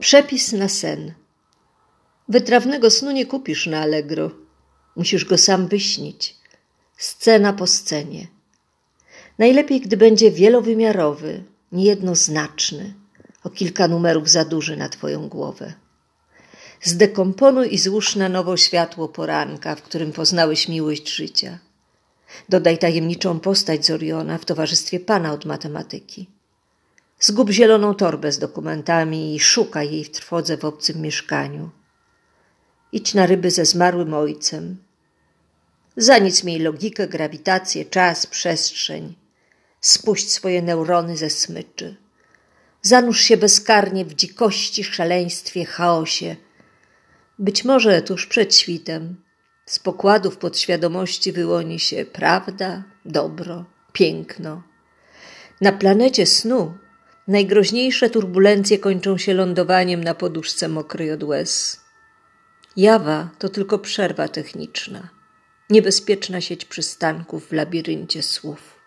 Przepis na sen. Wytrawnego snu nie kupisz na Allegro. Musisz go sam wyśnić. Scena po scenie. Najlepiej, gdy będzie wielowymiarowy, niejednoznaczny, o kilka numerów za duży na twoją głowę. Zdekomponuj i złóż na nowo światło poranka, w którym poznałeś miłość życia. Dodaj tajemniczą postać z Oriona w towarzystwie pana od matematyki. Zgub zieloną torbę z dokumentami i szukaj jej w trwodze w obcym mieszkaniu. Idź na ryby ze zmarłym ojcem. Za nic miej logikę, grawitację, czas, przestrzeń. Spuść swoje neurony ze smyczy. Zanurz się bezkarnie w dzikości, szaleństwie, chaosie. Być może tuż przed świtem z pokładów podświadomości wyłoni się prawda, dobro, piękno. Na planecie snu najgroźniejsze turbulencje kończą się lądowaniem na poduszce mokrej od łez. Jawa to tylko przerwa techniczna, niebezpieczna sieć przystanków w labiryncie słów.